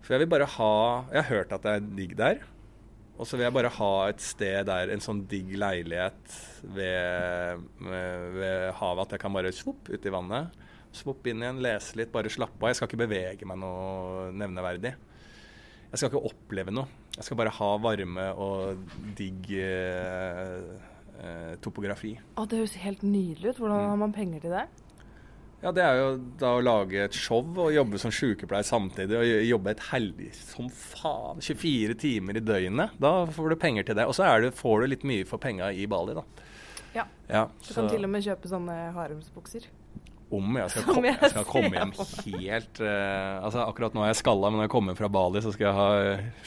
For jeg vil bare ha Jeg har hørt at det er digg der. Og så vil jeg bare ha et sted der, en sånn digg leilighet ved, ved havet, at jeg kan bare svopp ut i vannet. Svopp inn igjen, lese litt, bare slappe av. Jeg skal ikke bevege meg noe nevneverdig. Jeg skal ikke oppleve noe. Jeg skal bare ha varme og digg eh, eh, topografi. Å, det høres helt nydelig ut. Hvordan har man penger til det? Ja, det er jo da å lage et show og jobbe som sykepleier samtidig. Og jobbe et heldig som faen 24 timer i døgnet. Da får du penger til det. Og så får du litt mye for penga i Bali, da. Ja. ja du kan til og med kjøpe sånne haremsbukser. Om jeg skal, kom, jeg skal komme hjem helt uh, Altså Akkurat nå er jeg skalla, men når jeg kommer fra Bali, så skal jeg ha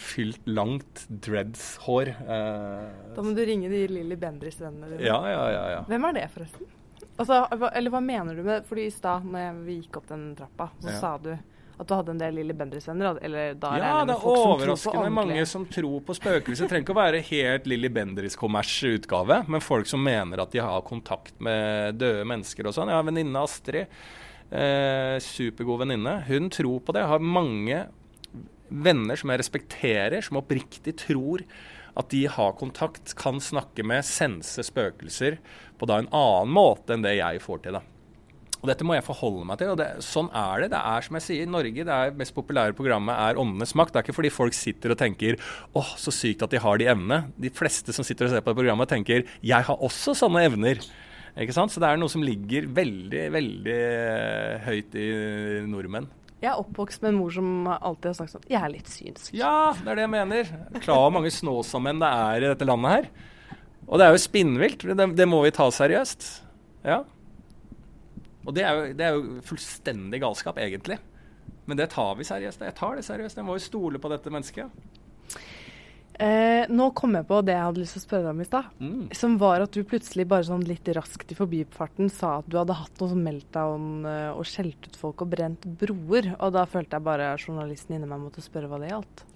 fylt langt dreads-hår. Uh, da må du ringe de Lilly Bendriss-vennene dine. Ja, ja, ja, ja. Hvem er det, forresten? Altså, eller hva mener du med Fordi i stad, når vi gikk opp den trappa, så ja. sa du at du hadde en del Lilly Bendriss-venner? Eller da ja, det er overraskende mange som tror på spøkelser. Det trenger ikke å være helt Lilly Bendriss-kommers-utgave, men folk som mener at de har kontakt med døde mennesker og sånn. Jeg har venninne Astrid. Eh, supergod venninne. Hun tror på det. Jeg har mange venner som jeg respekterer, som oppriktig tror at de har kontakt, kan snakke med, sense spøkelser på da en annen måte enn det jeg får til. da. Og Dette må jeg forholde meg til. og det, Sånn er det. Det er som jeg sier, Norge, det er mest populære programmet er Åndenes makt. Det er ikke fordi folk sitter og tenker åh, så sykt at de har de evnene. De fleste som sitter og ser på det programmet, tenker jeg har også sånne evner. Ikke sant? Så det er noe som ligger veldig, veldig høyt i nordmenn. Jeg er oppvokst med en mor som alltid har sagt sånn Jeg er litt synsk. Ja, det er det jeg mener. Klar hvor mange snåsamenn det er i dette landet her. Og det er jo spinnvilt. Det, det, må vi ta seriøst. Ja. Og det er, jo, det er, jo, fullstendig galskap, egentlig. Men det tar vi seriøst. Jeg tar det seriøst. Jeg må jo stole på dette mennesket. Eh, nå kom jeg på det jeg hadde lyst til å spørre deg om i stad. Mm. Som var at du plutselig bare sånn litt raskt i forbifarten sa at du hadde hatt noe meltdown uh, og skjelt ut folk og brent broer. Og da følte jeg bare journalisten inni meg måtte spørre hva det gjaldt.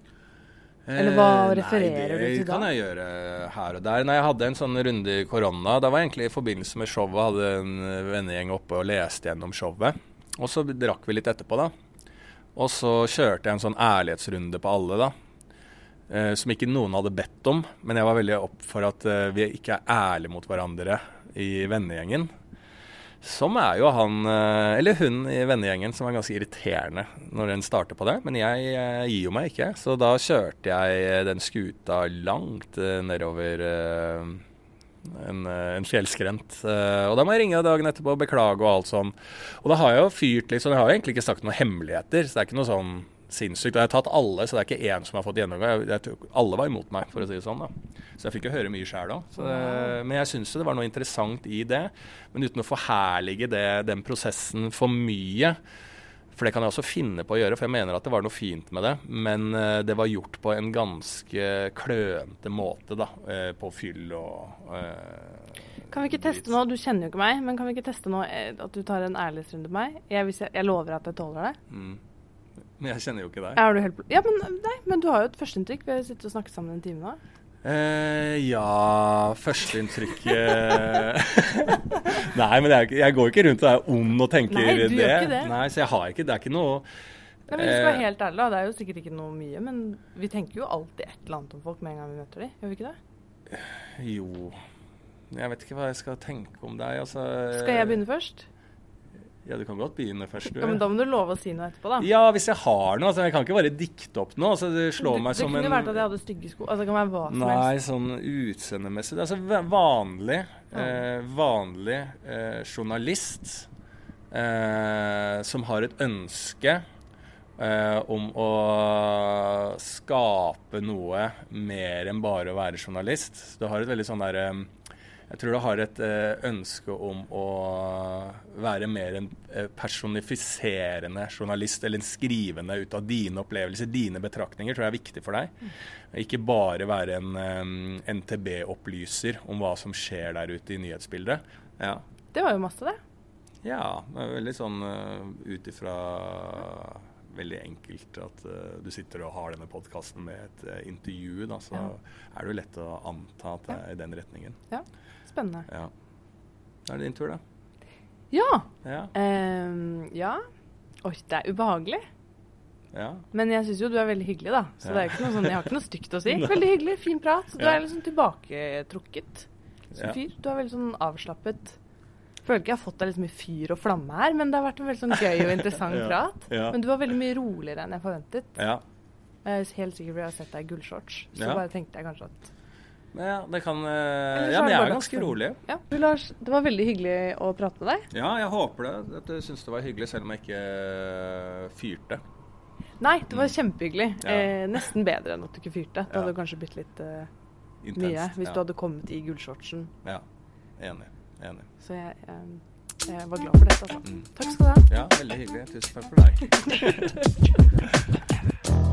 Eller hva eh, refererer nei, du til da? Det kan jeg gjøre her og der. Nei, jeg hadde en sånn runde i korona. Da var jeg egentlig i forbindelse med showet. Hadde en vennegjeng oppe og leste gjennom showet. Og så drakk vi litt etterpå, da. Og så kjørte jeg en sånn ærlighetsrunde på alle, da eh, som ikke noen hadde bedt om. Men jeg var veldig opp for at eh, vi ikke er ærlige mot hverandre i vennegjengen. Som er jo han, eh, eller hun i vennegjengen, som er ganske irriterende når en starter på det. Men jeg eh, gir jo meg ikke. Så da kjørte jeg den skuta langt eh, nedover eh, en, en fjellskrent. og da må jeg ringe dagen etterpå og beklage og alt sånn. Og da har jeg jo fyrt litt sånn, jeg har jo egentlig ikke sagt noen hemmeligheter. Så det er ikke noe sånn sinnssykt. Og jeg har tatt alle, så det er ikke én som har fått gjennomgang. alle var imot meg, for å si det sånn. da. Så jeg fikk jo høre mye sjæl òg. Men jeg syns det var noe interessant i det. Men uten å forherlige det, den prosessen for mye. For det kan jeg også finne på å gjøre, for jeg mener at det var noe fint med det. Men uh, det var gjort på en ganske klønete måte, da. Uh, på fyll og uh, Kan vi ikke teste nå, Du kjenner jo ikke meg, men kan vi ikke teste nå at du tar en ærlighetsrunde med meg? Jeg, jeg, jeg, lover at jeg tåler det. Mm. Men jeg kjenner jo ikke deg. Er du helt Ja, men, nei, men du har jo et førsteinntrykk. Vi har sittet og snakket sammen en time nå. Eh, ja Førsteinntrykket Nei, men jeg, jeg, går ikke rundt og er ond og tenker Nei, du det. Gjør ikke det. Nei, så jeg har ikke Det er ikke noe Nei, men vi skal være eh, helt ærlige, Det er jo sikkert ikke noe mye, men vi tenker jo alltid et eller annet om folk med en gang vi møter dem. Gjør vi ikke det? Jo Jeg vet ikke hva jeg skal tenke om deg. Altså, skal jeg begynne først? Ja, du kan godt begynne først. Du. Ja, men Da må du love å si noe etterpå, da. Ja, hvis jeg har noe. altså Jeg kan ikke bare dikte opp noe. altså Det slår du, meg som en Det kunne vært at jeg hadde stygge sko. altså Det kan være hva som Nei, helst. Nei, sånn utseendemessig. Altså vanlig, ja. eh, vanlig eh, journalist eh, som har et ønske eh, om å skape noe mer enn bare å være journalist. Du har et veldig sånn derre eh, jeg tror du har et eh, ønske om å være mer en eh, personifiserende journalist, eller en skrivende ut av dine opplevelser, dine betraktninger, tror jeg er viktig for deg. Mm. Ikke bare være en um, NTB-opplyser om hva som skjer der ute i nyhetsbildet. Ja. Det var jo masse, det. Ja. det er veldig sånn ut ifra veldig enkelt at uh, du sitter og har denne podkasten med et uh, intervju, da, så ja. er det jo lett å anta at det er i den retningen. Ja. Spennende. Ja. Da er det din tur, da. Ja. Ja. Um, ja. Oi, det er ubehagelig. ja. Men jeg syns jo du er veldig hyggelig, da. Så Ja. sånn, jeg har ikke noe stygt å si. Veldig hyggelig, fin prat. Så du er liksom tilbaketrukket som fyr. Du er veldig sånn avslappet. Føler ikke jeg har fått deg liksom i fyr og flamme her, men det har vært en veldig sånn gøy og interessant prat. Men du var veldig mye roligere enn jeg forventet. ja. Jeg er helt sikker på at jeg har sett deg i gullshorts. Så Ja. bare tenkte jeg kanskje at Men ja, det kan eh, Ja, men jeg er ganske rolig. Ja. Du Lars, det var veldig hyggelig å prate med deg. Ja, jeg håper det. At du syns det var hyggelig, selv om jeg ikke eh, fyrte. Nei, det var kjempehyggelig. Mm. Ja. Eh, nesten bedre enn at du ikke fyrte. Det hadde kanskje blitt litt eh, Intenst. mye hvis du hadde kommet i gullshortsen. Ja. Enig. Enig. Så jeg, eh, jeg var glad for dette. Altså. Mm. Takk skal du ha. Ja, veldig hyggelig. Tusen takk for deg.